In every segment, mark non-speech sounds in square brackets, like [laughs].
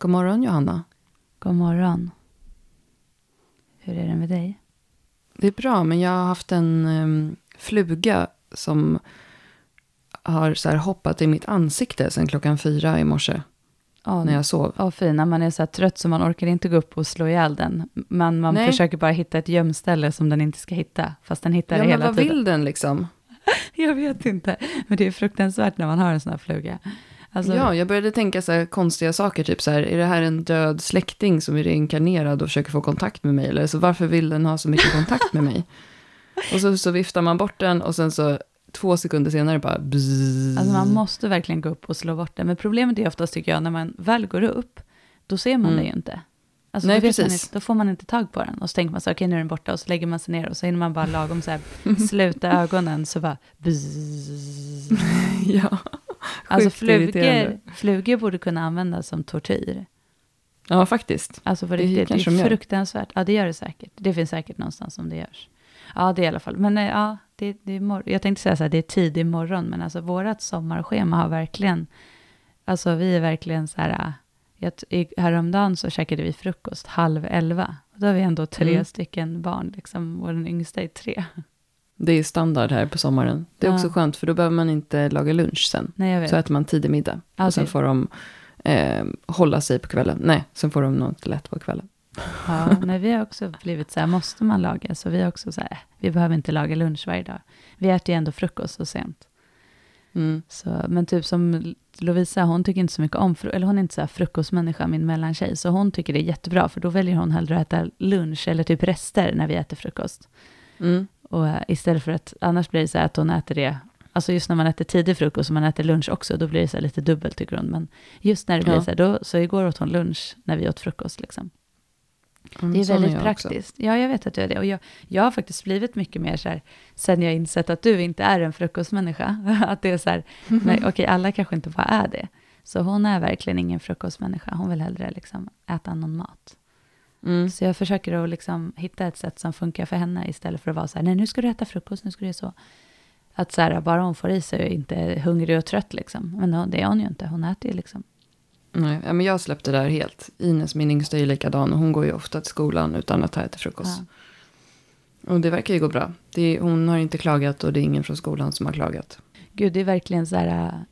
God morgon Johanna. God morgon. Hur är det med dig? Det är bra, men jag har haft en um, fluga som har så här hoppat i mitt ansikte sedan klockan fyra i morse. Oh, när jag sov. Ja, fina. Man är så här trött så man orkar inte gå upp och slå ihjäl den. Men man Nej. försöker bara hitta ett gömställe som den inte ska hitta. Fast den hittar ja, det hela tiden. Ja, men vad vill den liksom? [laughs] jag vet inte. Men det är fruktansvärt när man har en sån här fluga. Alltså, ja, jag började tänka så här konstiga saker, typ så här, är det här en död släkting som är reinkarnerad och försöker få kontakt med mig? Eller så varför vill den ha så mycket kontakt med mig? [laughs] Och så, så viftar man bort den och sen så två sekunder senare bara bzzz. Alltså man måste verkligen gå upp och slå bort den. Men problemet är oftast, tycker jag, när man väl går upp, då ser man mm. det ju inte. Alltså, Nej, precis. Inte, då får man inte tag på den. Och så tänker man så okej okay, nu är den borta. Och så lägger man sig ner och så hinner man bara lagom så här, [laughs] sluta ögonen. Så bara bzzz. [laughs] ja. Alltså flugor, flugor borde kunna användas som tortyr. Ja, faktiskt. Alltså på riktigt, det, det är fruktansvärt. Ja, det gör det säkert. Det finns säkert någonstans som det görs. Ja, det är i alla fall. Men eh, ja, det, det är jag tänkte säga så här, det är tidig morgon, men alltså vårat sommarschema har verkligen, alltså vi är verkligen så här, jag, häromdagen så käkade vi frukost halv elva. Då har vi ändå tre mm. stycken barn, liksom, och den yngsta är tre. Det är standard här på sommaren. Det är ja. också skönt, för då behöver man inte laga lunch sen. Nej, så äter man tidig middag. Okay. Och sen får de eh, hålla sig på kvällen. Nej, sen får de något lätt på kvällen. Ja, men vi har också blivit så här, måste man laga? Så vi har också så här, vi behöver inte laga lunch varje dag. Vi äter ju ändå frukost så sent. Mm. Så, men typ som Lovisa, hon tycker inte så mycket om, eller hon är inte så här frukostmänniska, min mellantjej, så hon tycker det är jättebra, för då väljer hon hellre att äta lunch eller typ rester när vi äter frukost. Mm. Och uh, istället för att, annars blir det så här att hon äter det, alltså just när man äter tidig frukost och man äter lunch också, då blir det så här lite dubbelt tycker hon, men just när det blir så här, då, så igår åt hon lunch när vi åt frukost liksom. Mm, det är väldigt praktiskt. Också. Ja, jag vet att du är det. Och jag, jag har faktiskt blivit mycket mer så här, sen jag insett att du inte är en frukostmänniska. [laughs] att det är så här, nej, [laughs] okej, alla kanske inte bara är det. Så hon är verkligen ingen frukostmänniska. Hon vill hellre liksom äta någon mat. Mm. Så jag försöker att liksom hitta ett sätt som funkar för henne istället för att vara så här, nej nu ska du äta frukost, nu ska du göra så. Att så här, bara hon får i sig och inte är hungrig och trött liksom. Men det är hon ju inte, hon äter ju liksom. Nej, men jag släppte det där helt. Ines, min yngsta, är likadan. Och hon går ju ofta till skolan utan att ta till frukost. Ja. Och det verkar ju gå bra. Är, hon har inte klagat och det är ingen från skolan som har klagat. Gud, det är verkligen så här.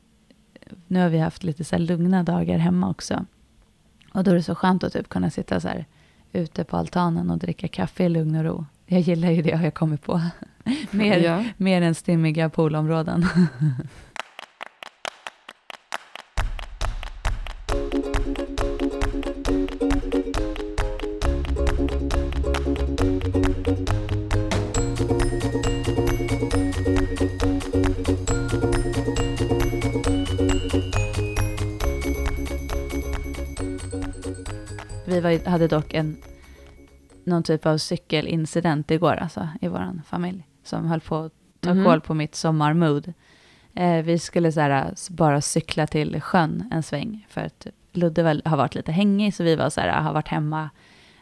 Nu har vi haft lite så lugna dagar hemma också. Och då är det så skönt att typ kunna sitta så här ute på altanen och dricka kaffe i lugn och ro. Jag gillar ju det har jag kommit på. [laughs] mer, ja. mer än stimmiga poolområden. [laughs] Vi var, hade dock en, någon typ av cykelincident igår, alltså, i vår familj, som höll på att ta mm. koll på mitt sommarmood. Eh, vi skulle så här, bara cykla till sjön en sväng, för att Ludde väl har varit lite hängig, så vi var så här, har varit hemma,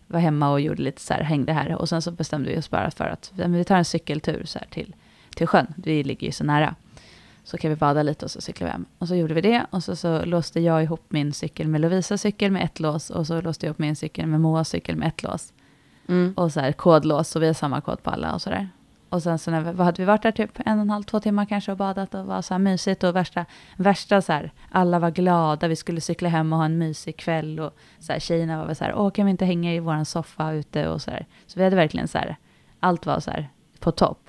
var hemma och gjorde lite så här, hängde här. Och sen så bestämde vi oss bara för att vi tar en cykeltur så här till, till sjön, vi ligger ju så nära så kan vi bada lite och så cyklar vi hem. Och så gjorde vi det och så, så låste jag ihop min cykel med Lovisas cykel med ett lås och så låste jag ihop min cykel med Moas cykel med ett lås. Mm. Och så här kodlås, så vi har samma kod på alla och så där. Och sen så när vi, hade vi varit där typ en och en halv, två timmar kanske och badat och var så här mysigt och värsta, värsta så här, alla var glada, vi skulle cykla hem och ha en mysig kväll och så här, tjejerna var så här, åh kan vi inte hänga i våran soffa ute och så där. Så vi hade verkligen så här, allt var så här på topp.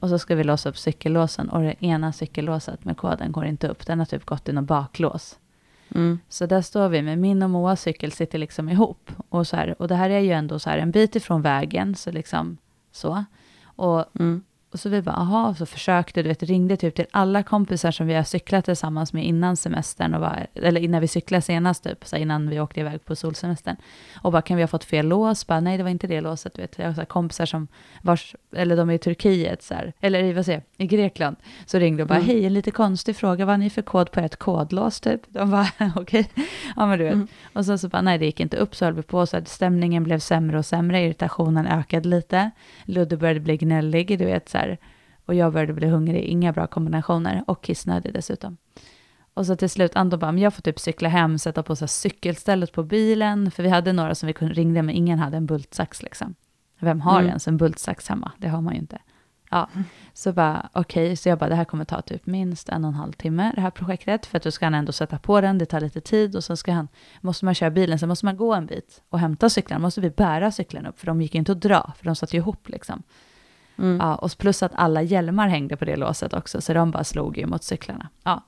Och så ska vi låsa upp cykellåsen och det ena cykellåset med koden går inte upp. Den har typ gått i något baklås. Mm. Så där står vi med min och Moas cykel sitter liksom ihop. Och, så här, och det här är ju ändå så här en bit ifrån vägen, så liksom så. Och mm. Och så vi bara, aha, så försökte, du vet, ringde typ till alla kompisar som vi har cyklat tillsammans med innan semestern, och bara, eller innan vi cyklade senast, typ, så innan vi åkte iväg på solsemestern. Och bara, kan vi ha fått fel lås? Bara, nej, det var inte det låset, du vet. Jag har så kompisar som, vars, eller de är i Turkiet, så här, eller i, vad säger, i Grekland, så ringde och bara, mm. hej, en lite konstig fråga, vad har ni för kod på ert kodlås, typ? De bara, [laughs] okej, okay. ja men du vet. Mm. Och sen så bara, nej, det gick inte upp, så höll vi på, så att stämningen blev sämre och sämre, irritationen ökade lite, Ludde började bli gnällig, du vet, så här, och jag började bli hungrig, inga bra kombinationer och kissnödig dessutom. Och så till slut, Anton bara, men jag får typ cykla hem, sätta på så här cykelstället på bilen, för vi hade några som vi kunde ringde, men ingen hade en bultsax liksom. Vem har Mm. ens en bultsax hemma? Det har man ju inte. Ja, så bara okej, så jag bara det här kommer ta typ minst en och en halv timme det här projektet för att då ska han ändå sätta på den, det tar lite tid och sen ska han, måste man köra bilen, sen måste man gå en bit och hämta cyklarna, måste vi bära cyklarna upp för de gick inte att dra för de satt ju ihop liksom. Mm. Ja, och plus att alla hjälmar hängde på det låset också så de bara slog ju mot cyklarna. Ja.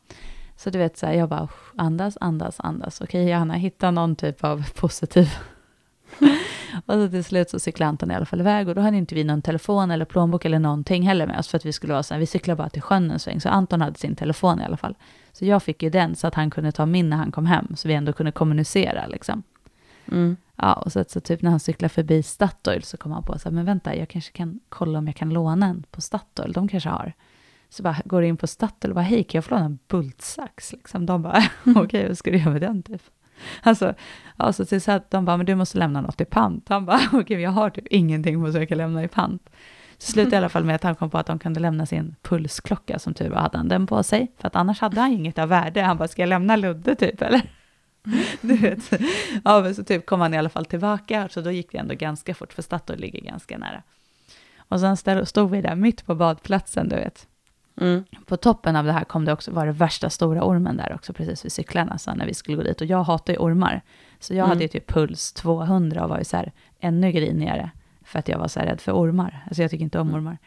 Så du vet så här, jag bara "Usch, andas, andas, andas. Okej Johanna, hitta någon typ av [laughs] positiv [laughs] och så till slut så cyklade Anton i alla fall iväg och då hade inte vi någon telefon eller plånbok eller någonting heller med oss för att vi skulle vara så här, vi cyklar bara till sjön en sväng. Så Anton hade sin telefon i alla fall. Så jag fick ju den så att han kunde ta min när han kom hem så vi ändå kunde kommunicera liksom. Mm. Ja, och så, så typ när han cyklar förbi Statoil så kom han på så här, men vänta, jag kanske kan kolla om jag kan låna en på Statoil, de kanske har. Så bara går in på Statoil och bara, hej, kan jag få låna en bultsax? Liksom, de bara, [laughs] okej, vad ska du göra med den typ? Alltså, ja, så till så att de bara, men du måste lämna något i pant. Han bara, [laughs] okej, men jag har typ ingenting på så jag kan lämna i pant. Så [laughs] slutade i alla fall med att han kom på att de kunde lämna sin pulsklocka, som tur var hade han den på sig, för att annars hade han inget av värde. Han bara, ska jag lämna Ludde typ, eller? [laughs] Du vet. Ja, men så typ kom han i alla fall tillbaka, så då gick det ändå ganska fort, för Statoil ligger ganska nära. Och sen stod vi där mitt på badplatsen, du vet. Mm. På toppen av det här kom det också vara det värsta stora ormen där också, precis vid cyklarna, så när vi skulle gå dit. Och jag hatar ju ormar, så jag Mm. hade ju typ puls 200 och var ju så här ännu grinigare, för att jag var så här rädd för ormar. Alltså jag tycker inte om Mm. ormar.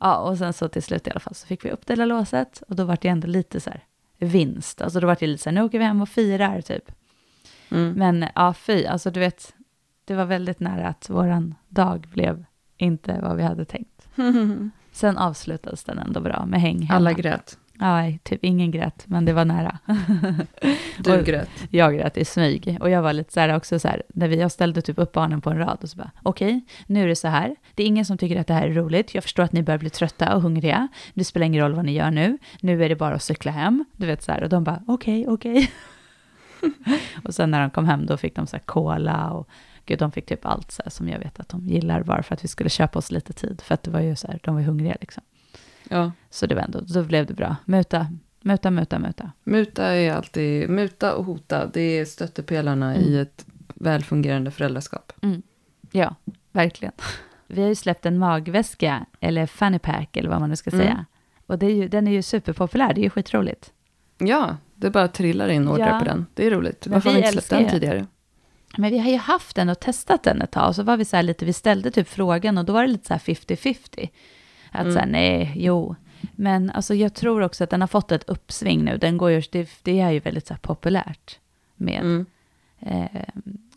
Ja, och sen så till slut i alla fall så fick vi upp det där låset, och då var det ändå lite så här vinst. Alltså då var det lite så här, nu åker vi hem och firar typ. Mm. Men ja, fy, alltså du vet, det var väldigt nära att våran dag blev inte vad vi hade tänkt. [laughs] Sen avslutades den ändå bra med häng hemma. Alla grät. Nej, typ ingen grät, men det var nära. Du grät. Jag grät i smyg. Och jag var lite så här också så här, när vi, jag ställde typ upp barnen på en rad och så bara, okej, nu är det så här. Det är ingen som tycker att det här är roligt. Jag förstår att ni börjar bli trötta och hungriga. Det spelar ingen roll vad ni gör nu. Nu är det bara att cykla hem. Du vet så här, och de bara, okej, okej. [laughs] och sen när de kom hem då fick de så här cola och gud, de fick typ allt så här som jag vet att de gillar bara för att vi skulle köpa oss lite tid. För att det var ju så här, de var hungriga liksom. Ja. Så det var ändå, då blev det bra. Muta, muta, muta, muta. Muta är alltid, muta och hota, det är stöttepelarna i Mm. ett välfungerande föräldraskap. Ja, verkligen. Vi har ju släppt en magväska, eller fanny pack, eller vad man nu ska Mm. säga. Och det är ju, den är ju superpopulär, det är ju skitroligt. Ja, det bara trillar in ordrar Ja. på den. Det är roligt. Men Varför har vi inte släppt den tidigare? Men vi har ju haft den och testat den ett tag, och så var vi så här lite, vi ställde typ frågan, och då var det lite så här 50-50. Att Mm. så här, nej, jo. Men alltså jag tror också att den har fått ett uppsving nu. Den går ju, det, det är ju väldigt så här populärt med Mm. eh,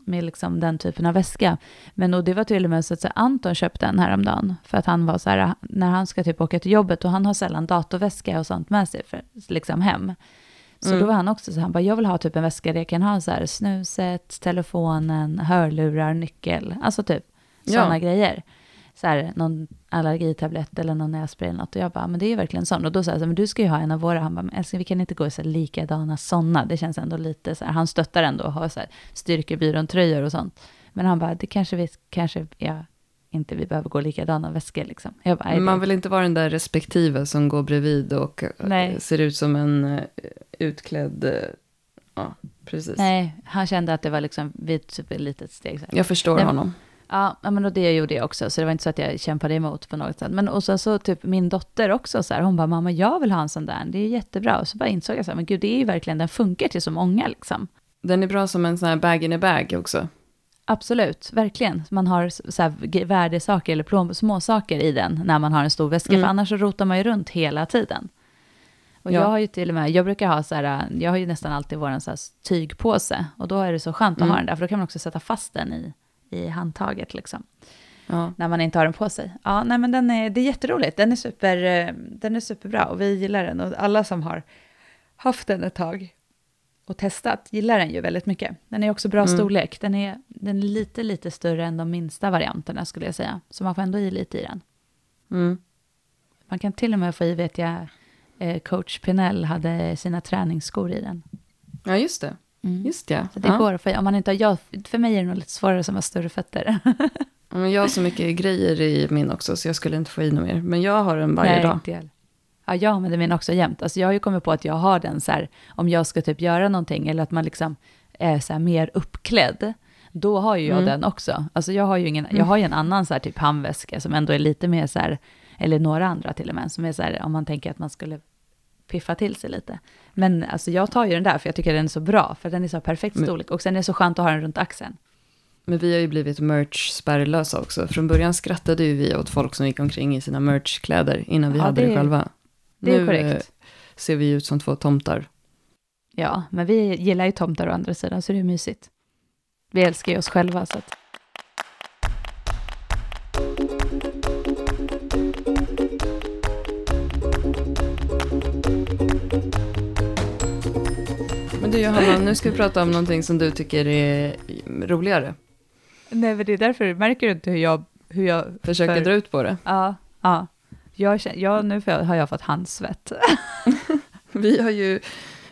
med liksom den typen av väska. Men och det var till och med så att så här, Anton köpte en häromdagen. För att han var så här, när han ska typ åka till jobbet och han har sällan datorväska och sånt med sig för, liksom hem. Så Mm. då var han också så han bara, jag vill ha typ en väska där jag kan ha så här snuset, telefonen, hörlurar, nyckel, alltså typ Ja. sådana grejer. Så här, någon allergitablett eller någon nässpray eller något. Och jag bara, men det är ju verkligen sån. Och då sa jag så här, men du ska ju ha en av våra. Han bara, men älskling, vi kan inte gå i så här likadana sådana. Det känns ändå lite så här, han stöttar ändå och har så här styrkebyrån-tröjor och sånt. Men han bara, det kanske vi, kanske, ja, inte vi behöver gå likadana väskor liksom. Jag bara, man vill inte vara den där respektive som går bredvid och eh, Nej. ser ut som en eh, utklädd... eh, Ja, precis. Nej, han kände att det var liksom typ ett litet steg. Så här. Jag förstår Nej, honom. Ja, men och det gjorde jag också, så det var inte så att jag kämpade emot på något sätt. Men och sen så typ min dotter också så här, hon bara, mamma jag vill ha en sån där, det är jättebra. Och så bara insåg jag så här, men gud det är ju verkligen, den funkar till så många liksom. Den är bra som en sån här bag in a bag också. Absolut, verkligen. Man har så här värdesaker eller plån, småsaker i den när man har en stor väska, Mm. för annars så rotar man ju runt hela tiden. Och Ja. jag har ju till och med, jag brukar ha så här, jag har ju nästan alltid vår så här tygpåse, och då är det så skönt att Mm. ha den där, för då kan man också sätta fast den i, i handtaget liksom. Ja. när man inte har den på sig. Ja, nej men den är, det är jätteroligt. Den är, super, eh, den är superbra och vi gillar den. Och alla som har haft den ett tag och testat gillar den ju väldigt mycket. Den är också bra Mm. storlek. Den är, den är lite, lite större än de minsta varianterna skulle jag säga. Så man får ändå i lite i den. Mm. Man kan till och med få i, vet jag, eh, coach Pinell hade sina träningsskor i den. ja, just det. Mm. Just ja. Så det ja. går att få. Om man inte har, jag, för mig är det nog lite svårare som har större fötter. [laughs] Men jag har så mycket grejer i min också så jag skulle inte få i något mer. Men jag har den varje Nej, dag. inte. Ja, jag använder min också jämt. Alltså jag har ju kommit på att jag har den så här, om jag ska typ göra någonting eller att man liksom är så här mer uppklädd, då har ju jag Mm. den också. Alltså jag har ju ingen, Mm. jag har ju en annan så här typ handväska som ändå är lite mer så här, eller några andra till och med, som är så här om man tänker att man skulle piffa till sig lite. Men alltså jag tar ju den där för jag tycker den är så bra, för den är så perfekt storlek och sen är det så skönt att ha den runt axeln. Men vi har ju blivit merch-spärrlösa också. Från början skrattade ju vi åt folk som gick omkring i sina merch-kläder innan vi Ja, hade det, det- själva. Det är nu korrekt. eh, ser vi ut som två tomtar. Ja, men vi gillar ju tomtar å andra sidan, så det är mysigt. Vi älskar ju oss själva, så att... du Johanna, nu ska vi prata om någonting som du tycker är roligare. Nej, men det är därför, märker du inte hur jag... Hur jag Försöker för- dra ut på det. Ja, ja. Jag, ja, nu har jag fått handsvett. [laughs] Vi har ju,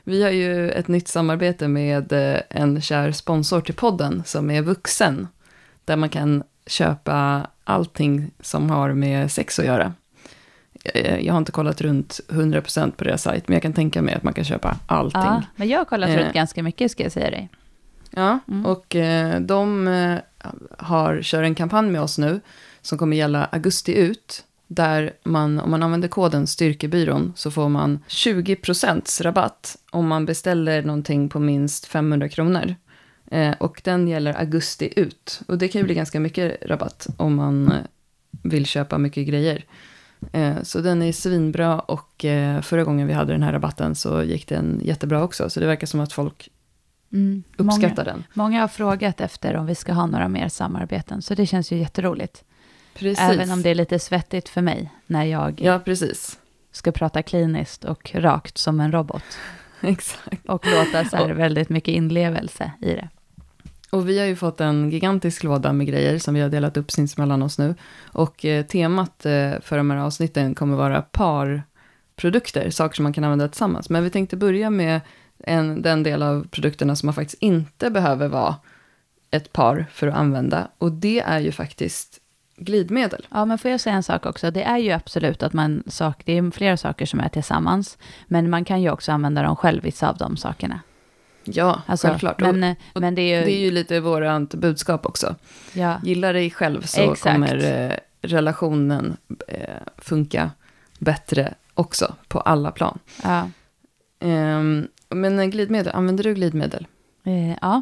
vi har ju ett nytt samarbete med eh, en kär sponsor till podden som är vuxen. Där man kan köpa allting som har med sex att göra. Eh, Jag har inte kollat runt 100% på deras sajt, men jag kan tänka mig att man kan köpa allting. Ja, men jag har kollat Eh. runt ganska mycket, ska jag säga dig. Ja, Mm. och eh, de eh, har, kör en kampanj med oss nu som kommer gälla augusti ut. Där man, om man använder koden Styrkebyrån så får man 20% rabatt om man beställer någonting på minst 500 kronor. Och den gäller augusti ut. Och det kan ju bli ganska mycket rabatt om man vill köpa mycket grejer. Eh, så den är svinbra och eh, förra gången vi hade den här rabatten så gick den jättebra också. Så det verkar som att folk Mm. uppskattar den. Många, många har frågat efter om vi ska ha några mer samarbeten, så det känns ju jätteroligt. Precis. Även om det är lite svettigt för mig när jag Ja, precis. ska prata kliniskt och rakt som en robot. [laughs] Exakt. Och låta så här väldigt mycket inlevelse i det. Och vi har ju fått en gigantisk låda med grejer som vi har delat upp sinsemellan oss nu. Och eh, temat eh, för de här avsnitten kommer vara parprodukter, saker som man kan använda tillsammans. Men vi tänkte börja med en, den del av produkterna som man faktiskt inte behöver vara ett par för att använda. Och det är ju faktiskt glidmedel. Ja, men får jag säga en sak också? Det är ju absolut att man, sak, det är flera saker som är tillsammans, men man kan ju också använda dem själv, vissa av de sakerna. Ja, Alltså, självklart. Men, och eh, men det är ju, det är ju lite vårt budskap också. ja, Gilla dig själv så Exakt. kommer eh, relationen eh, funka bättre också på alla plan. ja, Ehm, men eh, glidmedel, använder du glidmedel? eh, ja.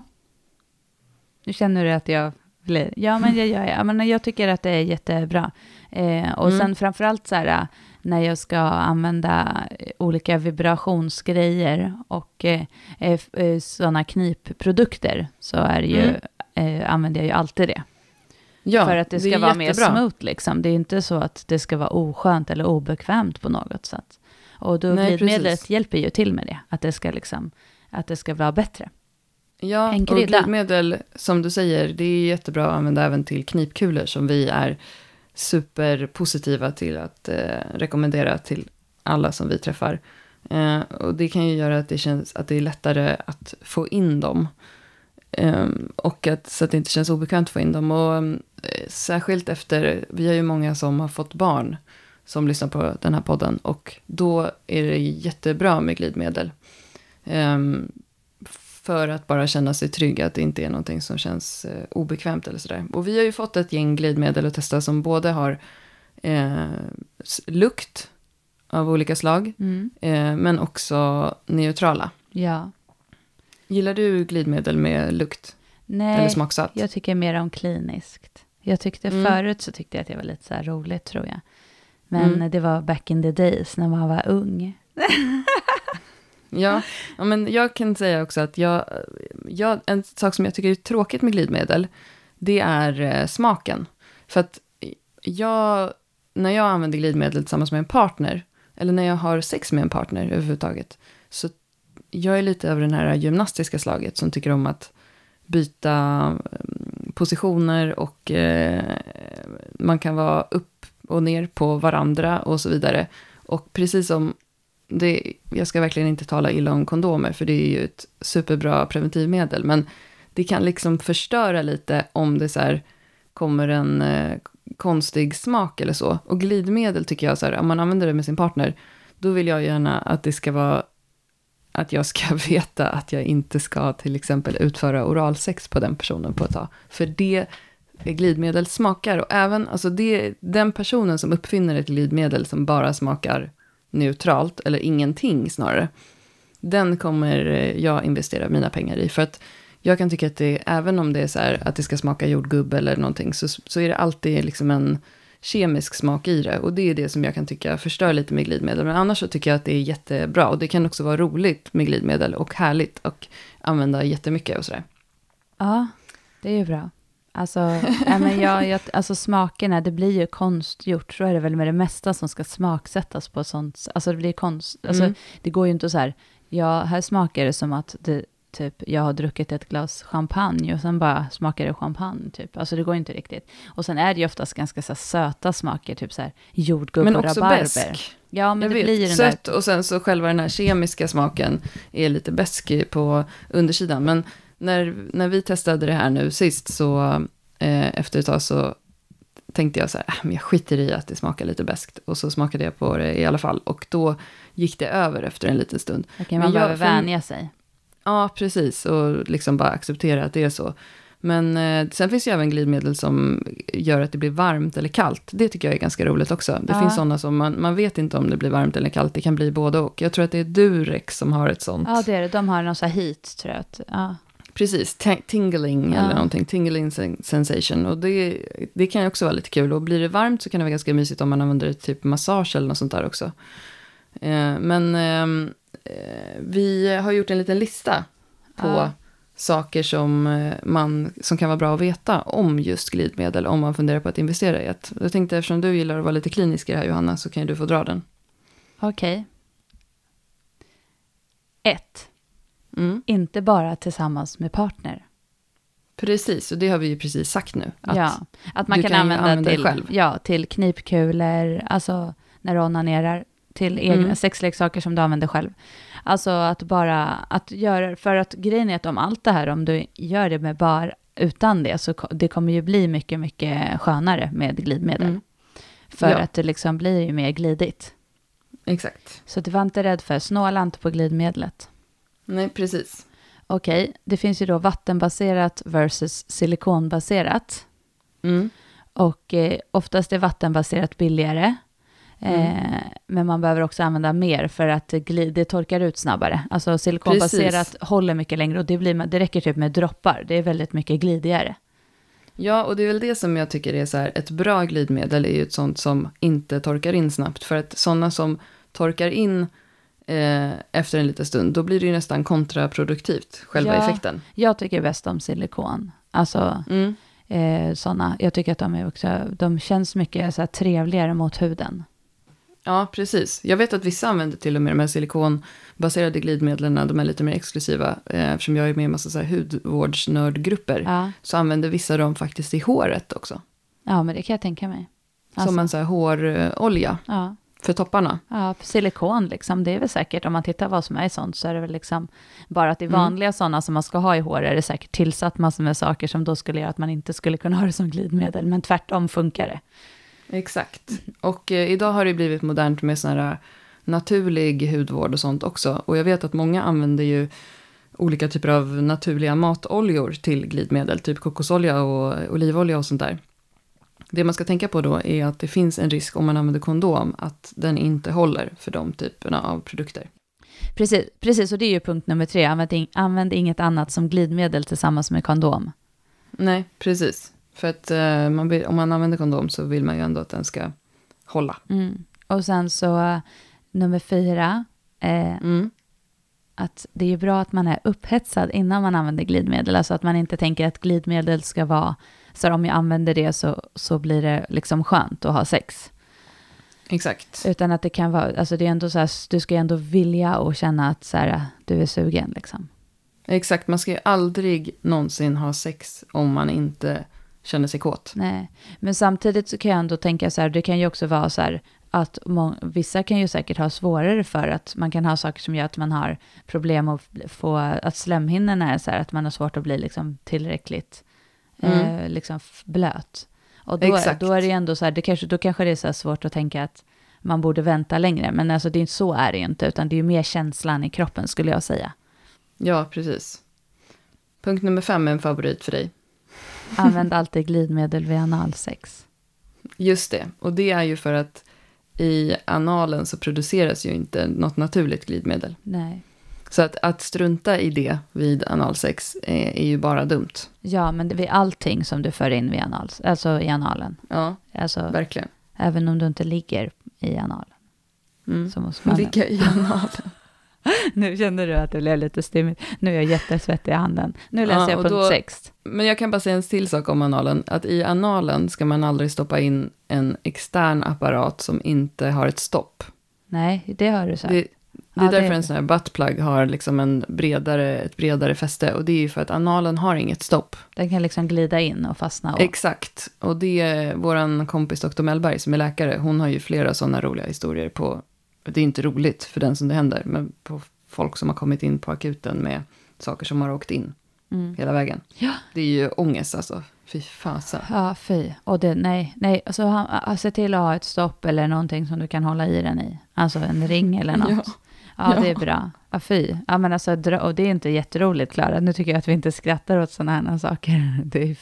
Nu känner du att jag blir, ja men jag gör jag, men jag tycker att det är jättebra. Eh, och Mm. sen framförallt så här, när jag ska använda eh, olika vibrationsgrejer och eh, eh, eh, sådana knipprodukter, så är det ju, eh, använder jag ju alltid det. Ja, för att det ska är vara mer jättebra. smooth liksom. Det är inte så att det ska vara oskönt eller obekvämt på något sätt. Och då Nej, glidmedlet precis. hjälper ju till med det, att det ska liksom, att det ska vara bättre. Ja, och glidmedel, som du säger, det är jättebra att använda även till knipkulor som vi är superpositiva till att eh, rekommendera till alla som vi träffar. Eh, och det kan ju göra att det känns att det är lättare att få in dem. Eh, och att, så att det inte känns obekvämt att få in dem. Och eh, särskilt efter, vi har ju många som har fått barn som lyssnar på den här podden. Och då är det jättebra med glidmedel. Ehm, för att bara känna sig trygg, att det inte är någonting som känns eh, obekvämt eller sådär. Och vi har ju fått ett gäng glidmedel att testa som både har eh, lukt av olika slag, eh, men också neutrala. Ja. Gillar du glidmedel med lukt eller Nej, smaksatt? jag tycker mer om kliniskt. Jag tyckte Mm. förut så tyckte jag att det var lite så här roligt tror jag. Men Mm. det var back in the days när man var ung. [laughs] Ja, ja, men jag kan säga också att jag, jag, en sak som jag tycker är tråkigt med glidmedel, det är eh, smaken. För att jag, när jag använder glidmedel tillsammans med en partner, eller när jag har sex med en partner överhuvudtaget, så jag är lite över den här gymnastiska slaget som tycker om att byta mm, positioner och eh, man kan vara upp och ner på varandra och så vidare. Och precis som det, jag ska verkligen inte tala illa om kondomer, för det är ju ett superbra preventivmedel, men det kan liksom förstöra lite om det så här kommer en eh, konstig smak eller så. Och glidmedel tycker jag, så här, om man använder det med sin partner, då vill jag gärna att det ska vara att jag ska [laughs] veta att jag inte ska till exempel utföra oralsex på den personen på ett tag. För det glidmedel smakar och även, alltså det, den personen som uppfinner ett glidmedel som bara smakar neutralt, eller ingenting snarare, den kommer jag investera mina pengar i. För att jag kan tycka att det, även om det är så här att det ska smaka jordgubb eller någonting, så, så är det alltid liksom en kemisk smak i det. Och det är det som jag kan tycka förstör lite med glidmedel. Men annars så tycker jag att det är jättebra. Och det kan också vara roligt med glidmedel och härligt och använda jättemycket och sådär. Ja, det är ju bra. Alltså, ja, men jag, jag, alltså smakerna, det blir ju konstgjort. Så är det väl med det mesta som ska smaksättas på sånt. Alltså det blir konst. Alltså, Mm. Det går ju inte så här, ja, här smakar det som att det, typ, jag har druckit ett glas champagne och sen bara smakar det champagne. Typ. Alltså det går inte riktigt. Och sen är det ju oftast ganska så här, söta smaker, typ så här jordgubb Men och också rabarber. besk. Ja, men Jag det vet, blir den där... sött och sen så själva den här kemiska smaken är lite besk på undersidan. Men när, när vi testade det här nu sist så eh, efter ett tag så tänkte jag så här, äh, men jag skiter i att det smakar lite beskt. Och så smakade jag på det i alla fall. Och då gick det över efter en liten stund. Okej, man behöver vänja sig. Ja, precis. Och liksom bara acceptera att det är så. Men eh, sen finns ju även glidmedel som gör att det blir varmt eller kallt. Det tycker jag är ganska roligt också. Det Ja. finns sådana som man, man vet inte om det blir varmt eller kallt. Det kan bli både och. Jag tror att det är Durex som har ett sånt. Ja, det är det. De har någon så här heat, tror jag. Att, ja. Precis, tingling Ja. eller någonting. Tingling sen- sensation. Och det, det kan ju också vara lite kul. Och blir det varmt så kan det vara ganska mysigt om man använder det typ massage eller något sånt där också. Eh, men ehm, eh, vi har gjort en liten lista på Ja. saker som, eh, man, som kan vara bra att veta om just glidmedel om man funderar på att investera i ett. Jag tänkte eftersom du gillar att vara lite klinisk i det här Johanna så kan ju du få dra den. Okej. Ett. Mm. Inte bara tillsammans med partner. Precis, och det har vi ju precis sagt nu. Att, ja, att man kan, kan använda, använda det till, själv. Ja, till knipkulor, alltså när du onanerar, till egna Mm. sexleksaker som du använder själv. Alltså att bara, att göra, för att grejen är att om allt det här, om du gör det med bara utan det, så det kommer ju bli mycket, mycket skönare med glidmedel. Mm. För Ja. att det liksom blir ju mer glidigt. Exakt. Så du var inte rädd för, snåla inte på glidmedlet. Nej, precis. Okej, det finns ju då vattenbaserat versus silikonbaserat. Mm. Och eh, oftast är vattenbaserat billigare. Eh, men man behöver också använda mer för att glid, det torkar ut snabbare. Alltså silikonbaserat håller mycket längre och det, blir, det räcker typ med droppar. Det är väldigt mycket glidigare. Ja, och det är väl det som jag tycker är så här, ett bra glidmedel är ju ett sånt som inte torkar in snabbt. För att sådana som torkar in eh, efter en liten stund, då blir det ju nästan kontraproduktivt, själva Ja. effekten. Jag tycker bäst om silikon. Alltså Mm. eh, sådana. Jag tycker att de är också, de känns mycket så här trevligare mot huden. Ja, precis. Jag vet att vissa använder till och med de här silikonbaserade glidmedlen, de är lite mer exklusiva. Eh, eftersom jag är med i en massa så här hudvårdsnördgrupper, Ja. så använder vissa dem faktiskt i håret också. ja, men det kan jag tänka mig. Alltså, Som en så här hårolja ja. För topparna. Ja, för silikon liksom, det är väl säkert, om man tittar vad som är i sånt, så är det väl liksom, bara att i Mm. vanliga sådana som man ska ha i hår, är det säkert tillsatt massor med saker som då skulle göra att man inte skulle kunna ha det som glidmedel, men tvärtom funkar det. Exakt. Och eh, idag har det blivit modernt med sån här naturlig hudvård och sånt också. Och jag vet att många använder ju olika typer av naturliga matoljor till glidmedel, typ kokosolja och olivolja och sånt där. Det man ska tänka på då är att det finns en risk om man använder kondom att den inte håller för de typerna av produkter. Precis, precis och det är ju punkt nummer tre, använd, ing- använd inget annat som glidmedel tillsammans med kondom. Nej, precis. För att eh, man vill, om man använder kondom så vill man ju ändå att den ska hålla. Mm. Och sen så, nummer fyra, eh, Mm. att det är ju bra att man är upphetsad innan man använder glidmedel. Alltså att man inte tänker att glidmedel ska vara, så om jag använder det så, så blir det liksom skönt att ha sex. Exakt. Utan att det kan vara, alltså det är ändå så här, du ska ju ändå vilja och känna att så här, du är sugen liksom. Exakt, man ska ju aldrig någonsin ha sex om man inte känner sig kåt. Nej, men samtidigt så kan jag ändå tänka så här, det kan ju också vara så här att må- vissa kan ju säkert ha svårare för att man kan ha saker som gör att man har problem att få, att slemhinnorna är så här, att man har svårt att bli liksom tillräckligt Mm. eh, liksom blöt. Och då, Exakt. då är det ändå så här, det kanske, då kanske det är så här svårt att tänka att man borde vänta längre. Men alltså det är inte så är det inte, utan det är ju mer känslan i kroppen skulle jag säga. Ja, precis. Punkt nummer fem är en favorit för dig. Använd alltid glidmedel vid analsex. Just det, och det är ju för att i analen så produceras ju inte något naturligt glidmedel. Nej. Så att, att strunta i det vid analsex är, är ju bara dumt. Ja, men det är allting som du för in vid anal, alltså i analen. Ja, Alltså, verkligen. även om du inte ligger i analen. Mm. Så måste man... Ligga i analen. [laughs] Nu känner du att det blev lite stimmigt. Nu är jag jättesvettig i handen. Nu läser Ja, jag punkt då- 6. Men jag kan bara säga en till sak om analen. Att i analen ska man aldrig stoppa in en extern apparat som inte har ett stopp. Nej, det har du sagt. Det, det Ja, är det- därför en sån här buttplug har liksom en bredare, ett bredare fäste. Och det är ju för att analen har inget stopp. Den kan liksom glida in och fastna. Och... Exakt. Och det är vår kompis Dr. Mellberg som är läkare. Hon har ju flera sådana roliga historier på, det är inte roligt för den som det händer, men på folk som har kommit in på akuten med saker som har åkt in Mm. hela vägen. Ja. Det är ju ångest alltså. Fy fasen. Ja, fy. Och det, nej, nej. Alltså, han, se till att ha ett stopp eller någonting som du kan hålla i den i. Alltså en ring eller [laughs] något. Ja. Ja, det är bra. Ja, fy. Ja, men alltså, och det är inte jätteroligt, Klara. Nu tycker jag att vi inte skrattar åt sådana här saker. [laughs] Det är,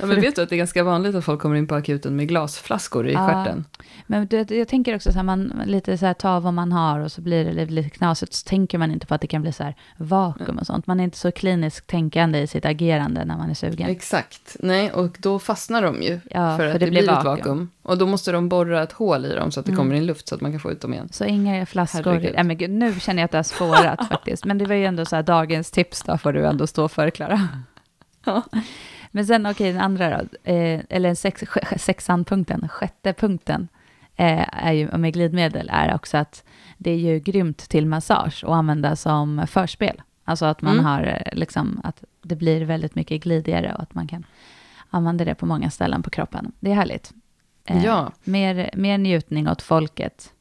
Ja, men vet du att det är ganska vanligt att folk kommer in på akuten med glasflaskor i Ja. stjärten? men det, jag tänker också så här, man lite så här, ta vad man har och så blir det lite, knasigt. Så tänker man inte på att det kan bli så här vakuum och sånt. Man är inte så kliniskt tänkande i sitt agerande när man är sugen. Exakt. Nej, och då fastnar de ju. Ja, för, för att det det, blir blir ett vakuum. vakuum. Och då måste de borra ett hål i dem så att det Mm. kommer in luft så att man kan få ut dem igen. Så inga flaskor. Nej, men gud, nu känner jag att det har spårat faktiskt. Men det var ju ändå så här dagens tips då, får du ändå stå för, Klara. Ja. Men sen, okej, den andra då, eh, eller sex, sexan punkten, sjätte punkten, eh, är ju, med glidmedel, är också att det är ju grymt till massage och använda som förspel. Alltså att man Mm. har, eh, liksom, att det blir väldigt mycket glidigare och att man kan använda det på många ställen på kroppen. Det är härligt. Eh, Ja. Mer, mer njutning åt folket.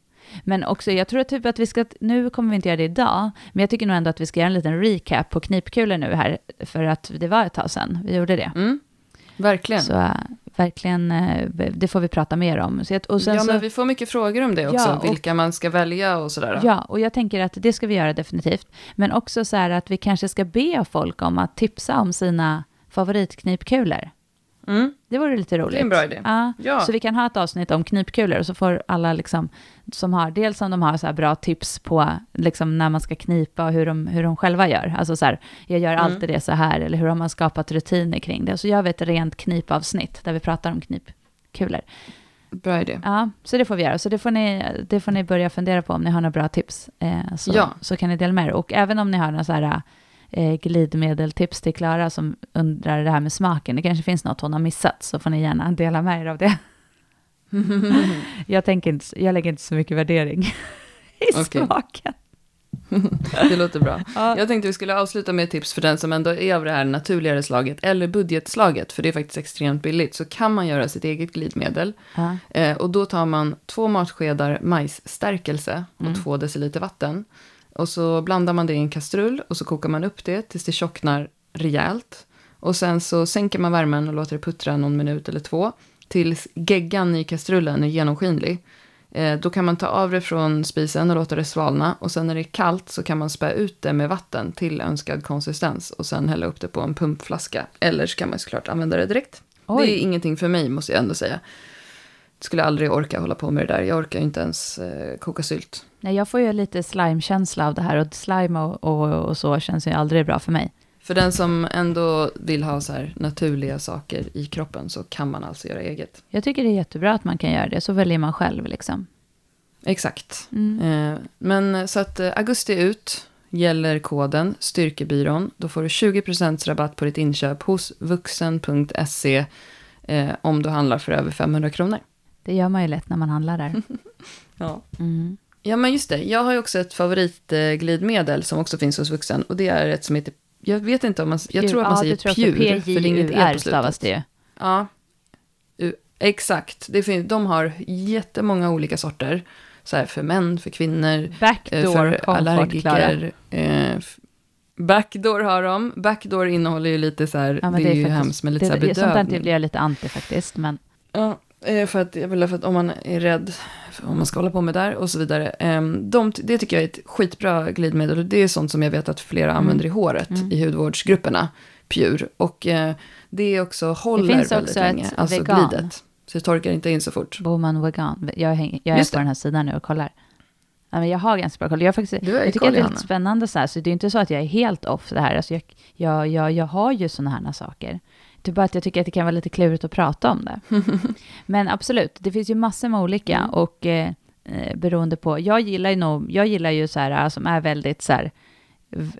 Men också, jag tror typ att vi ska, nu kommer vi inte göra det idag, men jag tycker nog ändå att vi ska göra en liten recap på knipkulor nu här, för att det var ett tag sedan vi gjorde det. Mm. Verkligen. Så äh, verkligen, äh, det får vi prata mer om. Så och sen ja, så, men vi får mycket frågor om det också. Ja, och- vilka man ska välja och sådär. ja, och jag tänker att det ska vi göra definitivt. Men också så här att vi kanske ska be folk om att tipsa om sina favoritknipkulor. Mm. Det vore lite roligt. Det är en bra idé. Ja, Ja. Så vi kan ha ett avsnitt om knipkulor och så får alla liksom, som har, dels om de har så här bra tips på liksom när man ska knipa och hur de, hur de själva gör. Alltså så här, jag gör Mm. alltid det så här, eller hur har man skapat rutiner kring det. Så gör vi ett rent knipavsnitt där vi pratar om knipkulor. Bra idé. Ja, så det får vi göra. Så det får ni, det får ni börja fundera på om ni har några bra tips. Eh, så, Ja. så kan ni dela med er. Och även om ni har några så här eh, glidmedeltips till Klara som undrar det här med smaken. Det kanske finns något hon har missat så får ni gärna dela med er av det. [laughs] jag, tänker inte, jag lägger inte så mycket värdering [laughs] i smaken. [laughs] Det låter bra. Ja. Jag tänkte vi skulle avsluta med ett tips för den som ändå är av det här naturligare slaget, eller budgetslaget, för det är faktiskt extremt billigt, så kan man göra sitt eget glidmedel. Ja. Eh, och då tar man två matskedar majsstärkelse och Mm. två deciliter vatten. Och så blandar man det i en kastrull och så kokar man upp det tills det tjocknar rejält. Och sen så sänker man värmen och låter det puttra någon minut eller två. Tills geggan i kastrullen är genomskinlig. Eh, då kan man ta av det från spisen och låta det svalna. Och sen när det är kallt så kan man spä ut det med vatten till önskad konsistens. Och sen hälla upp det på en pumpflaska. Eller så kan man såklart använda det direkt. Oj. Det är ingenting för mig måste jag ändå säga. Skulle aldrig orka hålla på med det där. Jag orkar ju inte ens eh, koka sylt. Nej, jag får ju lite slime-känsla av det här och slime och, och, och så känns ju aldrig bra för mig. För den som ändå vill ha så här naturliga saker i kroppen så kan man alltså göra eget. Jag tycker det är jättebra att man kan göra det, så väljer man själv liksom. Exakt. Mm. Eh, men så att eh, augusti ut gäller koden Styrkebyrån. Då får du 20% rabatt på ditt inköp hos vuxen.se eh, om du handlar för över 500 kronor. Det gör man ju lätt när man handlar där. [laughs] Ja. Mm. Ja, men just det. Jag har ju också ett favoritglidmedel som också finns hos vuxen. Och det är ett som heter, jag vet inte om man, jag tror att man säger du tror pjur. För det är inget e på stavas slutet. det. Ja, exakt. Det finns, de har jättemånga olika sorter. Så här för män, för kvinnor, eh, Backdoor för allergiker. Eh, backdoor har de. Backdoor innehåller ju lite så här, Ja, det är, ju faktiskt- hemskt med lite det, så här det, Sånt där bedövning. blir jag lite anti faktiskt, men Ja, för att, jag vill, för att om man är rädd, om man ska hålla på med där och så vidare. Eh, de, det tycker jag är ett skitbra glidmedel. Och det är sånt som jag vet att flera Mm. använder i håret Mm. i hudvårdsgrupperna. Pure. Och eh, det också håller finns väldigt också länge. ett Alltså vegan. glidet. Så det torkar inte in så fort. Boman Vegan. Jag, häng, jag är Just på det. den här sidan nu och kollar. Ja, men jag har ganska bra koll. Jag, faktiskt, jag tycker koll, att det är lite spännande så här, så det är inte så att jag är helt off det här. Alltså jag, jag, jag, jag har ju sådana här saker. Det är bara att jag tycker att det kan vara lite klurigt att prata om det. [laughs] Men absolut, det finns ju massor med olika Mm. och eh, eh, beroende på, jag gillar ju nog, jag gillar ju så här som är väldigt så här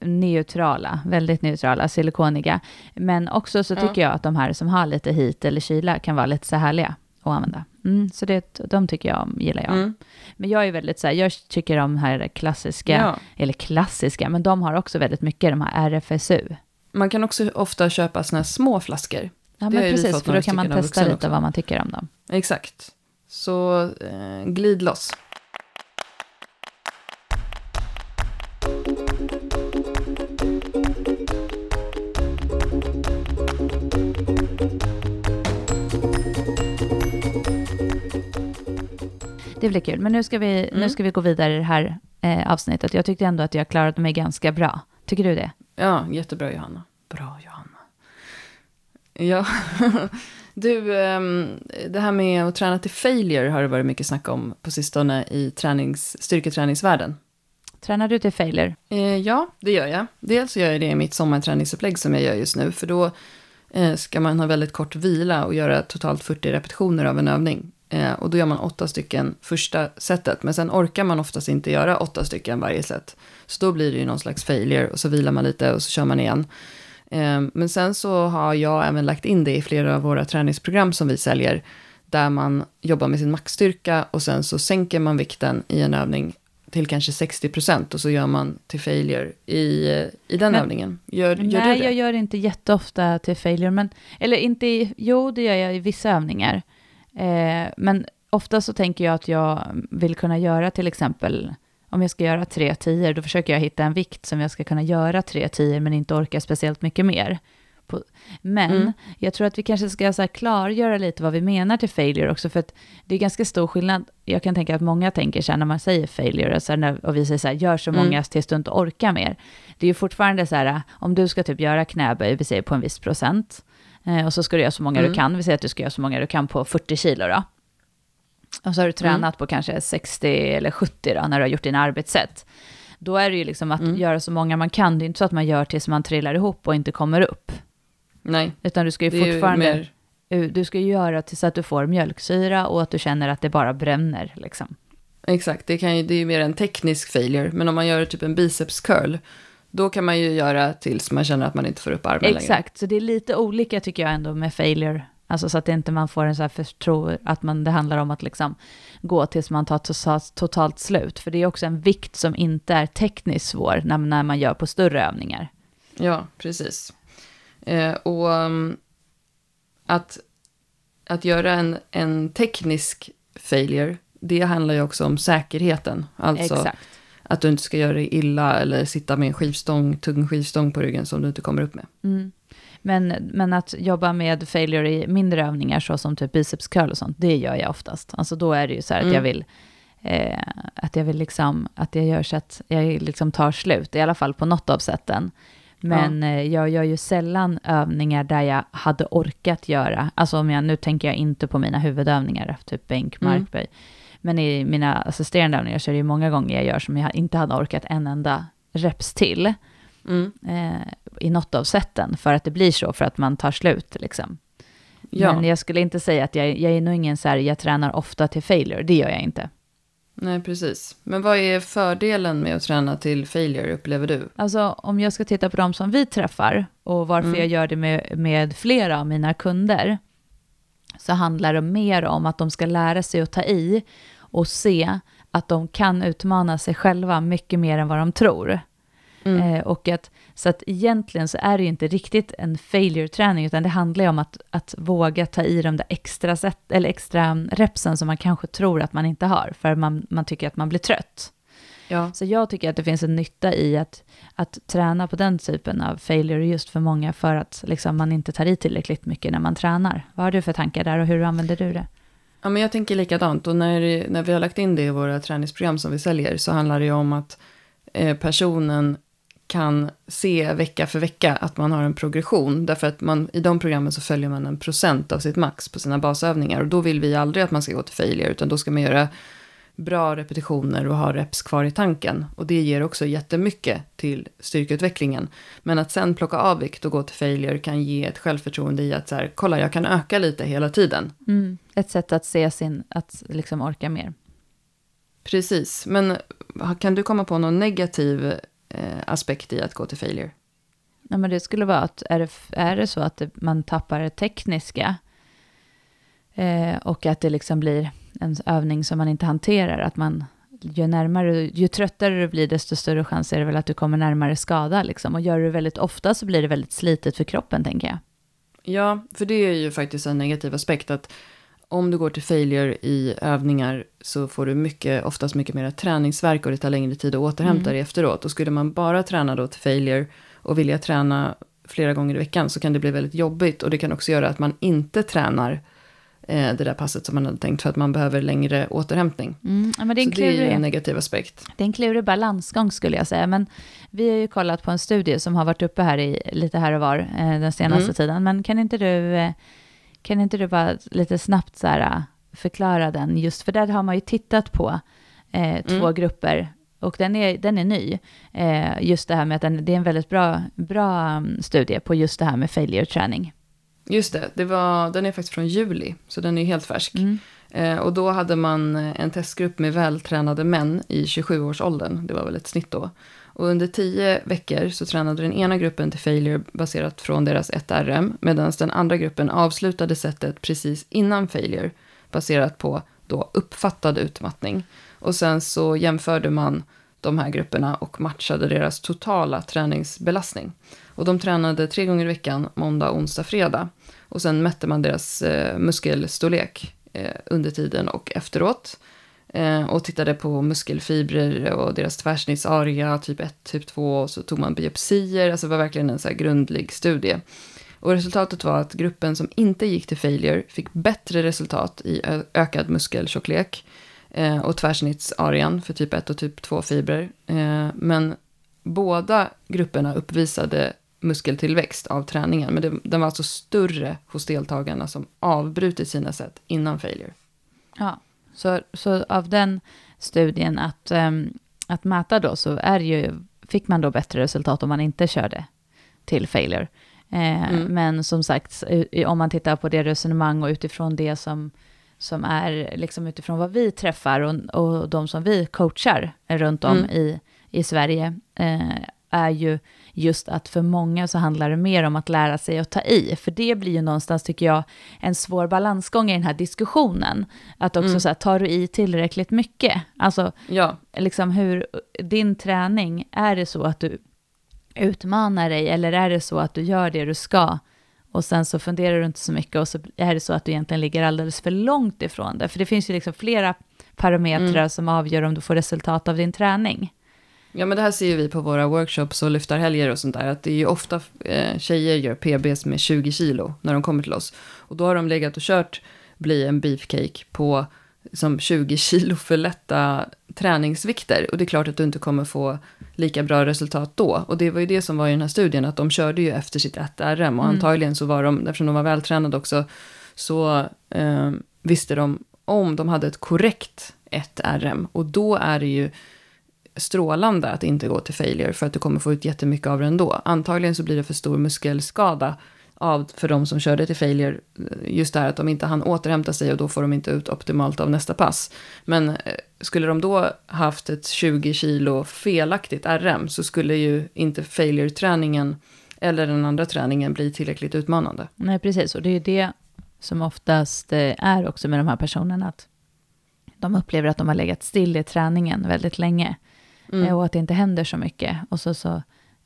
neutrala, väldigt neutrala, silikoniga. Men också så Ja. tycker jag att de här som har lite hit eller kyla kan vara lite så härliga att använda. Mm, så det, de tycker jag om, gillar jag. Mm. Men jag är väldigt så här, jag tycker om de här klassiska, Ja. eller klassiska, men de har också väldigt mycket, de här RFSU. Man kan också ofta köpa såna här små flaskor. Ja, men precis, för då kan man testa lite också. vad man tycker om dem. Exakt. Så eh, glid loss. Det blir kul. Men nu ska vi, nu Mm. ska vi gå vidare i det här eh, avsnittet. Jag tyckte ändå att jag klarade mig ganska bra. Tycker du det? Ja, jättebra Johanna. Bra Johanna. Ja, [laughs] du, ehm, det här med att träna till failure har det varit mycket snack om på sistone i tränings, styrketräningsvärlden. Tränar du till failure? Eh, ja, det gör jag. Dels gör jag det i mitt sommarträningsupplägg som jag gör just nu. För då eh, ska man ha väldigt kort vila och göra totalt 40 repetitioner av en övning. Eh, och då gör man åtta stycken första setet. Men sen orkar man oftast inte göra åtta stycken varje set. Så då blir det ju någon slags failure och så vilar man lite och så kör man igen. Eh, men sen så har jag även lagt in det i flera av våra träningsprogram som vi säljer. Där man jobbar med sin maxstyrka och sen så sänker man vikten i en övning till kanske 60% och så gör man till failure i, i den Men- övningen. Gör, gör Nej, du det? jag gör det inte jätteofta till failure. Men, eller inte i, jo, det gör jag i vissa övningar. Eh, men ofta så tänker jag att jag vill kunna göra till exempel, om jag ska göra tre tior, då försöker jag hitta en vikt som jag ska kunna göra tre tior, men inte orka speciellt mycket mer. På, men Mm. jag tror att vi kanske ska så här klargöra lite vad vi menar till failure också, för att det är ganska stor skillnad. Jag kan tänka att många tänker så här när man säger failure, alltså när, och vi säger så här, gör så Mm. många tills du inte orkar mer. Det är ju fortfarande så här, om du ska typ göra knäböj, vi säger på en viss procent, eh, och så ska du göra så många Mm. du kan, vi säger att du ska göra så många du kan på 40 kilo då. Och så har du tränat på kanske 60 eller 70 då, när du har gjort dina arbetssätt. Då är det ju liksom att Mm. göra så många man kan, det är inte så att man gör tills man trillar ihop och inte kommer upp. Nej, Utan du ska ju är ju fortfarande, mer... du ska ju göra tills att du får mjölksyra och att du känner att det bara bränner liksom. Exakt, det, kan ju, det är ju mer en teknisk failure. Men om man gör typ en biceps curl, då kan man ju göra tills man känner att man inte får upp armen längre. Exakt, så det är lite olika tycker jag ändå med failure. Alltså så att det inte man får en så här förtro, att man, det handlar om att liksom gå tills man tar totalt, totalt slut. För det är också en vikt som inte är tekniskt svår när, när man gör på större övningar. Ja, precis. Eh, och um, att, att göra en, en teknisk failure, det handlar ju också om säkerheten. Alltså Exakt. att du inte ska göra dig illa eller sitta med en skivstång, tung skivstång på ryggen som du inte kommer upp med. Mm. Men, men att jobba med failure i mindre övningar, så som typ biceps curl och sånt, det gör jag oftast. Alltså då är det ju så här att Mm. jag vill, eh, att jag vill liksom, att jag gör så att jag liksom tar slut, i alla fall på något av sätten. Men eh, jag gör ju sällan övningar där jag hade orkat göra, alltså om jag, nu tänker jag inte på mina huvudövningar, typ bänk, Mm. markböj. Men i mina assisterande övningar så är det ju många gånger jag gör som jag inte hade orkat en enda reps till Mm. eh, i något av sätten för att det blir så, för att man tar slut liksom. Ja, Men jag skulle inte säga att jag, jag är nog ingen så här, jag tränar ofta till failure, det gör jag inte. nej precis. Men vad är fördelen med att träna till failure, upplever du? Alltså om jag ska titta på de som vi träffar och varför Mm. jag gör det med, med flera av mina kunder, så handlar det mer om att de ska lära sig att ta i och se att de kan utmana sig själva mycket mer än vad de tror. Mm. Eh, och att, så att egentligen så är det ju inte riktigt en failure-träning, utan det handlar ju om att, att våga ta i de där extra, set, eller extra repsen som man kanske tror att man inte har, för man, man tycker att man blir trött. Ja. Så jag tycker att det finns en nytta i att, att träna på den typen av failure just för många, för att liksom, man inte tar i tillräckligt mycket när man tränar. Vad har du för tankar där och hur använder du det? Ja, men jag tänker likadant. Och när, när vi har lagt in det i våra träningsprogram som vi säljer så handlar det ju om att eh, personen kan se vecka för vecka att man har en progression. Därför att man, i de programmen så följer man en procent av sitt max på sina basövningar. Och då vill vi aldrig att man ska gå till failure, utan då ska man göra bra repetitioner och ha reps kvar i tanken. Och det ger också jättemycket till styrkeutvecklingen. Men att sen plocka av vikt och gå till failure kan ge ett självförtroende i att så här, kolla jag kan öka lite hela tiden. Mm. Ett sätt att se sin, att liksom orka mer. Precis, men kan du komma på någon negativ eh, aspekt i att gå till failure? Ja, men det skulle vara att är det, är det så att det, man tappar det tekniska eh, och att det liksom blir en övning som man inte hanterar, att man ju närmare, ju tröttare du blir, desto större chans är det väl att du kommer närmare skada. Liksom. Och gör du det väldigt ofta så blir det väldigt slitet för kroppen, tänker jag. Ja, för det är ju faktiskt en negativ aspekt. att Om du går till failure i övningar så får du mycket, oftast mycket mer träningsverk och det tar längre tid att återhämta mm. dig efteråt. Och skulle man bara träna då till failure och vilja träna flera gånger i veckan så kan det bli väldigt jobbigt. Och det kan också göra att man inte tränar eh, det där passet som man hade tänkt för att man behöver längre återhämtning. Mm, men det är en så klurig, det är en negativ aspekt. Det är en klurig balansgång skulle jag säga. Men vi har ju kollat på en studie som har varit uppe här i lite här och var eh, den senaste mm. tiden. Men kan inte du, eh, kan inte du bara lite snabbt så här, eh, förklara den? Just för där har man ju tittat på eh, två mm. grupper och den är, den är ny. Eh, just det här med att den, det är en väldigt bra, bra mm, studie på just det här med failure träning. Just det, det var, den är faktiskt från juli, så den är helt färsk. Mm. Eh, och då hade man en testgrupp med vältränade män i 27-årsåldern, det var väl ett snitt då. Och under tio veckor så tränade den ena gruppen till failure baserat från deras 1RM, medan den andra gruppen avslutade sättet precis innan failure, baserat på då uppfattad utmattning. Och sen så jämförde man de här grupperna och matchade deras totala träningsbelastning. Och de tränade tre gånger i veckan, måndag, onsdag, fredag. Och sen mätte man deras eh, muskelstorlek eh, under tiden och efteråt. Eh, och tittade på muskelfibrer och deras tvärsnittsarea, typ 1, typ 2. Och så tog man biopsier, alltså det var verkligen en så här grundlig studie. Och resultatet var att gruppen som inte gick till failure fick bättre resultat i ökad muskeltjocklek eh, och tvärsnittsarean för typ 1 och typ 2 fibrer. Eh, men båda grupperna uppvisade muskeltillväxt av träningen. Men det, den var alltså större hos deltagarna som avbrutit sina sätt innan failure. Ja, så, så av den studien att, um, att mäta då så är ju, fick man då bättre resultat om man inte körde till failure. Eh, mm. Men som sagt, om man tittar på det resonemang och utifrån det som, som är liksom utifrån vad vi träffar och, och de som vi coachar runt om mm. i, i Sverige, eh, är ju just att för många så handlar det mer om att lära sig att ta i. För det blir ju någonstans, tycker jag, en svår balansgång i den här diskussionen. Att också mm. så här, tar du i tillräckligt mycket? Alltså, ja. liksom hur, din träning, är det så att du utmanar dig eller är det så att du gör det du ska? Och sen så funderar du inte så mycket och så är det så att du egentligen ligger alldeles för långt ifrån det. För det finns ju liksom flera parametrar mm. som avgör om du får resultat av din träning. Ja, men det här ser vi på våra workshops och lyftarhelger och sånt där. Att det är ju ofta eh, tjejer gör PBs med 20 kilo när de kommer till oss. Och då har de legat och kört bli en beefcake på som 20 kilo för lätta träningsvikter. Och det är klart att du inte kommer få lika bra resultat då. Och det var ju det som var i den här studien, att de körde ju efter sitt 1RM. Och mm. antagligen så var de, eftersom de var vältränade också, så eh, visste de om de hade ett korrekt 1RM. Och då är det ju strålande att inte gå till failure för att du kommer få ut jättemycket av det ändå. Antagligen så blir det för stor muskelskada av, för de som körde till failure. Just det här att de inte hann återhämta sig och då får de inte ut optimalt av nästa pass. Men eh, skulle de då haft ett 20 kilo felaktigt RM så skulle ju inte failure-träningen eller den andra träningen bli tillräckligt utmanande. Nej, precis. Och det är ju det som oftast eh, är också med de här personerna. Att de upplever att de har legat still i träningen väldigt länge. Mm. Och att det inte händer så mycket. Och så, så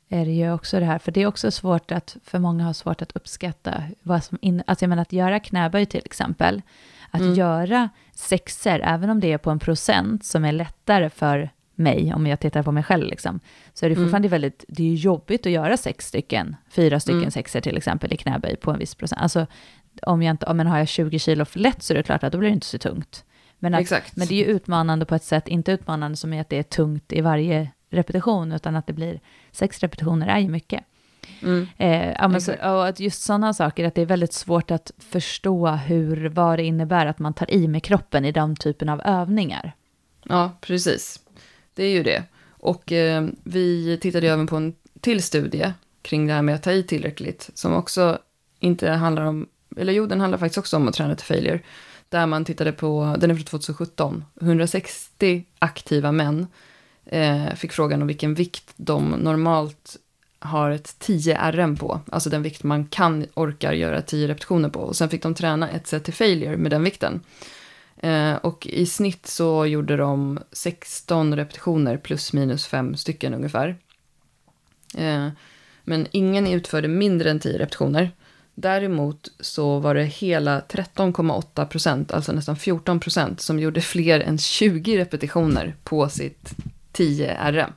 är det ju också det här, för det är också svårt att, för många har svårt att uppskatta vad som in, alltså jag menar att göra knäböj till exempel, att mm. göra sexer, även om det är på en procent som är lättare för mig, om jag tittar på mig själv, liksom, så är det mm. fortfarande mm. väldigt, det är jobbigt att göra sex stycken, fyra stycken mm. sexer till exempel i knäböj på en viss procent. Alltså, om jag inte, om jag har jag 20 kilo för lätt så är det klart att då blir det inte så tungt. Men, att, Exakt. men det är ju utmanande på ett sätt, inte utmanande som är att det är tungt i varje repetition, utan att det blir sex repetitioner är ju mycket. Mm. Eh, så, och att just sådana saker, att det är väldigt svårt att förstå hur, vad det innebär att man tar i med kroppen i den typen av övningar. Ja, precis. Det är ju det. Och eh, vi tittade även på en till studie kring det här med att ta i tillräckligt, som också inte handlar om, eller jo, den handlar faktiskt också om att träna till failure, där man tittade på, den är från 2017, 160 aktiva män eh, fick frågan om vilken vikt de normalt har ett 10 RM på, alltså den vikt man kan orkar göra 10 repetitioner på. Och sen fick de träna ett set till failure med den vikten. Eh, och i snitt så gjorde de 16 repetitioner plus minus 5 stycken ungefär. Eh, men ingen utförde mindre än 10 repetitioner. Däremot så var det hela 13,8 procent, alltså nästan 14 procent, som gjorde fler än 20 repetitioner på sitt 10 RM.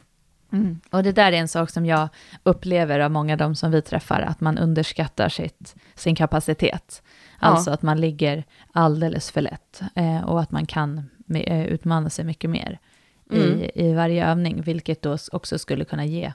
Mm. Och det där är en sak som jag upplever av många av de som vi träffar, att man underskattar sitt, sin kapacitet. Ja. Alltså att man ligger alldeles för lätt eh, och att man kan eh, utmana sig mycket mer Mm. i, i varje övning, vilket då också skulle kunna ge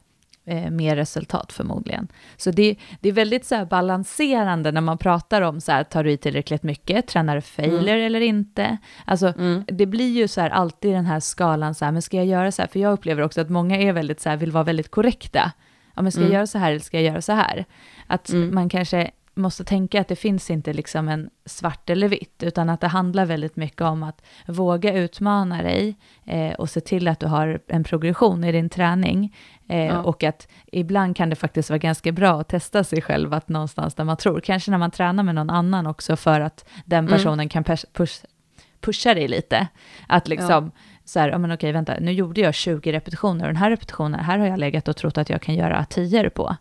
eh, mer resultat förmodligen. Så det, det är väldigt så balanserande när man pratar om så här, tar du i tillräckligt mycket, tränar du failure eller inte? Alltså, Mm. det blir ju så här alltid den här skalan så här, men ska jag göra så här? För jag upplever också att många är väldigt så här, vill vara väldigt korrekta. Ja, men ska Mm. jag göra så här eller ska jag göra så här? Att Mm. man kanske måste tänka att det finns inte liksom en svart eller vitt, utan att det handlar väldigt mycket om att våga utmana dig eh, och se till att du har en progression i din träning. Eh, Ja. Och att ibland kan det faktiskt vara ganska bra att testa sig själv att någonstans där man tror, kanske när man tränar med någon annan också för att den Mm. personen kan pers- push, pusha dig lite. Att liksom, så här, ja men okej, vänta, nu gjorde jag 20 repetitioner och den här repetitionen, här har jag legat och trott att jag kan göra 10 på.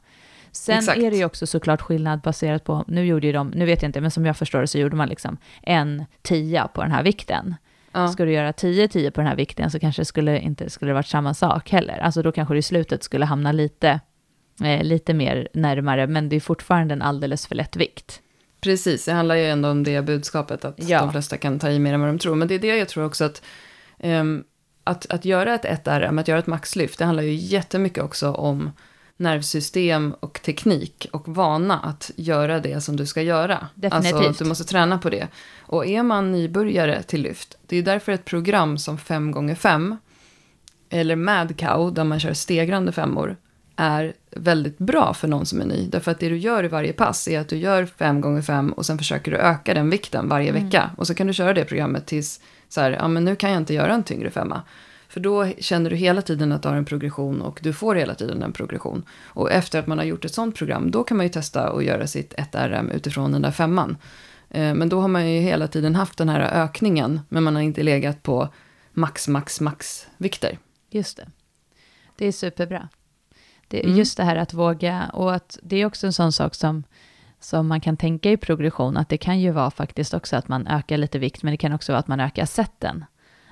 Sen Exakt. är det ju också såklart skillnad baserat på, nu gjorde ju de, nu vet jag inte, men som jag förstår det så gjorde man liksom en tia på den här vikten. Ja. Ska du göra 10-10 på den här vikten så kanske det skulle inte skulle det varit samma sak heller. Alltså då kanske det i slutet skulle hamna lite, eh, lite mer närmare, men det är fortfarande en alldeles för lätt vikt. Precis, det handlar ju ändå om det budskapet, att Ja. de flesta kan ta i mer än vad de tror. Men det är det jag tror också att, ehm, att, att göra ett 1 RM, att göra ett maxlyft, det handlar ju jättemycket också om nervsystem och teknik och vana att göra det som du ska göra. Definitivt. Alltså, att du måste träna på det. Och är man nybörjare till lyft, det är därför ett program som 5x5 eller Madcow, där man kör stegrande femmor, är väldigt bra för någon som är ny. Därför att det du gör i varje pass är att du gör 5 gånger 5 och sen försöker du öka den vikten varje vecka. Och så kan du köra det programmet tills så här, ja men nu kan jag inte göra en tyngre femma. För då känner du hela tiden att du har en progression och du får hela tiden en progression. Och efter att man har gjort ett sånt program, då kan man ju testa att göra sitt 1RM utifrån den där femman. Eh, Men då har man ju hela tiden haft den här ökningen, men man har inte legat på max, max, max vikter. Just det. Det är superbra. Det, Mm. Just det här att våga, och att det är också en sån sak som, som man kan tänka i progression, att det kan ju vara faktiskt också att man ökar lite vikt, men det kan också vara att man ökar sätten.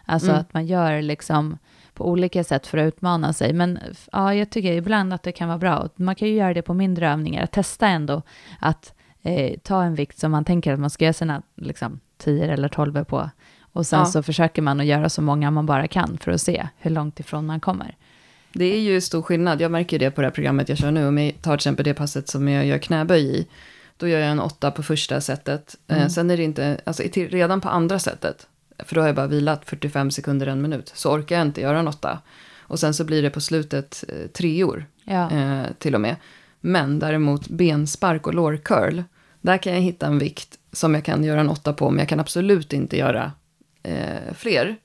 Alltså Mm. att man gör liksom på olika sätt för att utmana sig. Men ja, jag tycker ibland att det kan vara bra. Man kan ju göra det på mindre övningar, att testa ändå att eh, ta en vikt som man tänker att man ska göra sina liksom, 10 eller 12 på. Och sen Ja. så försöker man att göra så många man bara kan för att se hur långt ifrån man kommer. Det är ju stor skillnad. Jag märker det på det här programmet jag kör nu. Om jag tar till exempel det passet som jag gör knäböj i. Då gör jag en åtta på första sättet. Eh, Mm. sen är det inte, alltså redan på andra sättet. För då har jag bara vilat 45 sekunder, en minut. Så orkar jag inte göra en åtta. Och sen så blir det på slutet eh, treor Ja. eh, till och med. Men däremot benspark och lårcurl. Där kan jag hitta en vikt som jag kan göra en åtta på. Men jag kan absolut inte göra eh, fler.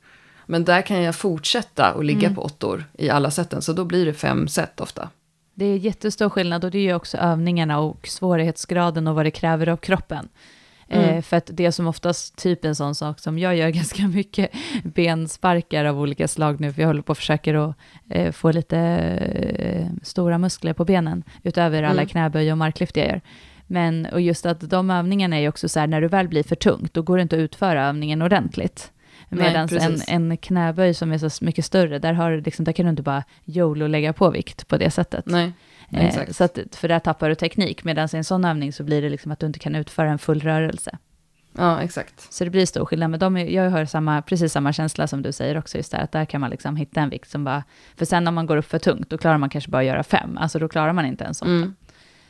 Men där kan jag fortsätta och ligga Mm. på åttor i alla sätten. Så då blir det fem set ofta. Det är jättestor skillnad och det är ju också övningarna och svårighetsgraden och vad det kräver av kroppen. Mm. Eh, för att det är som oftast typ en sån sak som jag gör [laughs] ganska mycket bensparkar av olika slag nu, för jag håller på och försöker att eh, få lite eh, stora muskler på benen, utöver alla Mm. knäböj och marklyft jag gör. Men, och just att de övningarna är ju också så här, när du väl blir för tungt, då går det inte att utföra övningen ordentligt. Medan en, en knäböj som är så mycket större, där, har, liksom, där kan du inte bara YOLO lägga på vikt på det sättet. Nej, Eh, så att, för där tappar du teknik, medan i en sån övning så blir det liksom att du inte kan utföra en full rörelse. Ja, exakt. Så det blir stor skillnad. Men de jag har samma, precis samma känsla som du säger också, just där, att där kan man liksom hitta en vikt som bara... För sen om man går upp för tungt, då klarar man kanske bara att göra fem. Alltså då klarar man inte ens åtta. Mm.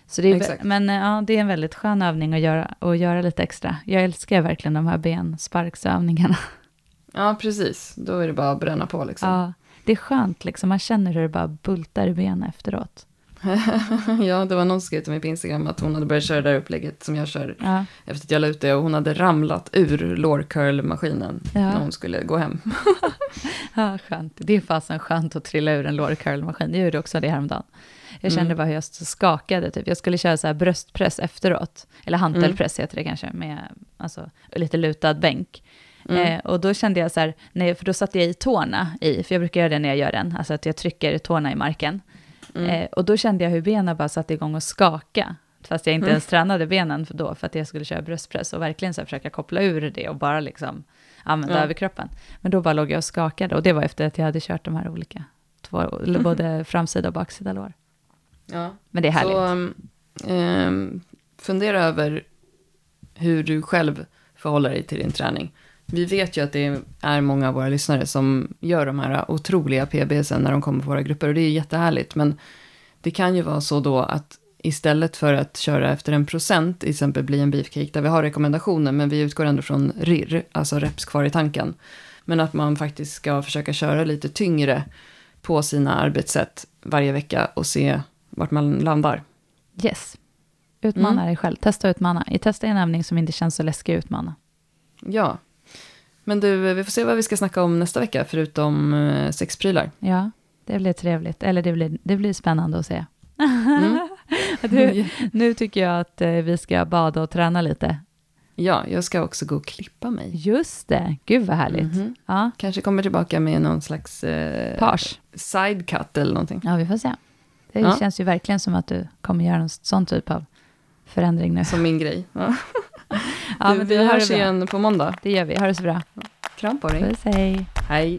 Så det är, men ja, det är en väldigt skön övning att göra, och göra lite extra. Jag älskar verkligen de här bensparksövningarna. [laughs] Ja, precis. Då är det bara att bränna på liksom. Ja, det är skönt, liksom. man känner hur det bara bultar i benen efteråt. [laughs] ja, det var någon som skrev till mig på Instagram att hon hade börjat köra det där upplägget som jag kör Ja, efter att jag la ut det och hon hade ramlat ur lår curl-maskinen Ja. när hon skulle gå hem. [laughs] ja skönt. Det är fasen skönt att trilla ur en lår curl-maskin. Jag gjorde också det häromdagen. Jag kände Mm. bara hur jag skakade. Typ. Jag skulle köra så här bröstpress efteråt. Eller hantelpress heter det kanske, med alltså, lite lutad bänk. Mm. Eh, och då kände jag så här, nej, för då satte jag i tårna i, för jag brukar göra det när jag gör den, alltså att jag trycker tårna i marken. Mm. Eh, och då kände jag hur benen bara satte igång och skaka. Fast jag inte Mm. ens tränade benen för då, för att jag skulle köra bröstpress och verkligen så här försöka koppla ur det och bara liksom använda Ja. överkroppen. Men då bara låg jag och skakade och det var efter att jag hade kört de här olika, två, eller både framsida och baksida lår. Ja. Men det är härligt. Så um, fundera över hur du själv förhåller dig till din träning. Vi vet ju att det är många av våra lyssnare som gör de här otroliga PBsen när de kommer på våra grupper och det är jättehärligt. Men det kan ju vara så då att istället för att köra efter en procent, till exempel bli en beefcake där vi har rekommendationer, men vi utgår ändå från RIR, alltså reps kvar i tanken. Men att man faktiskt ska försöka köra lite tyngre på sina arbetssätt varje vecka och se vart man landar. Yes. Utmana Mm. dig själv, testa och utmana. I testa en övning som inte känns så läskig att utmana. Ja. Men du, vi får se vad vi ska snacka om nästa vecka, förutom eh, sexprylar. Ja, det blir trevligt. Eller det blir, det blir spännande att se. Mm. [laughs] du, nu tycker jag att eh, vi ska bada och träna lite. Ja, jag ska också gå och klippa mig. Just det, gud vad härligt. Mhm. Ja, Kanske kommer tillbaka med någon slags eh, page. side cut eller någonting. Ja, vi får se. Det Ja. känns ju verkligen som att du kommer göra en sån typ av förändring nu. Som min grej. Ja. [laughs] [laughs] Ja, du, vi hörs igen på måndag. Det gör vi. Ha det så bra. Kram på dig. Puss, hej. Hej.